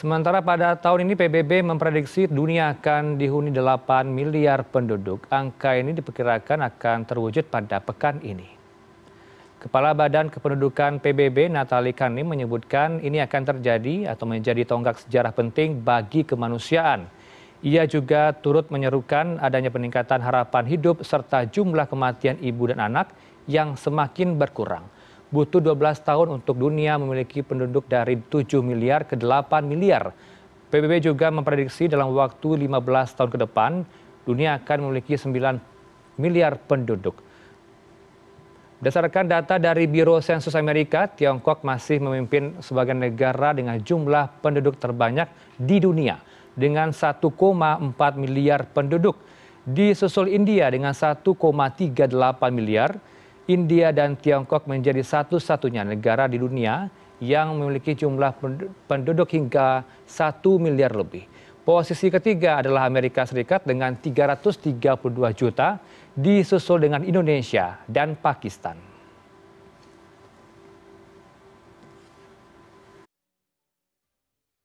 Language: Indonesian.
sementara pada tahun ini pbb memprediksi dunia akan dihuni delapan miliar penduduk. Angka ini diperkirakan akan terwujud pada pekan ini. Kepala badan kependudukan pbb natali kanim menyebutkan ini akan terjadi atau menjadi tonggak sejarah penting bagi kemanusiaan. Ia juga turut menyerukan adanya peningkatan harapan hidup serta jumlah kematian ibu dan anak yang semakin berkurang butuh dua belas tahun untuk dunia memiliki penduduk dari tujuh miliar ke delapan miliar. Pbb juga memprediksi dalam waktu lima belas tahun ke depan dunia akan memiliki sembilan miliar penduduk. Berdasarkan data dari biro sensus amerika tiongkok masih memimpin sebagai negara dengan jumlah penduduk terbanyak di dunia dengan satu empat miliar penduduk. Disusul india dengan satu tiga puluh delapan miliar india dan tiongkok menjadi satu satunya negara di dunia yang memiliki jumlah penduduk hingga satu miliar lebih. Posisi ketiga adalah amerika serikat dengan tiga ratus tiga puluh dua juta disusul dengan indonesia dan pakistan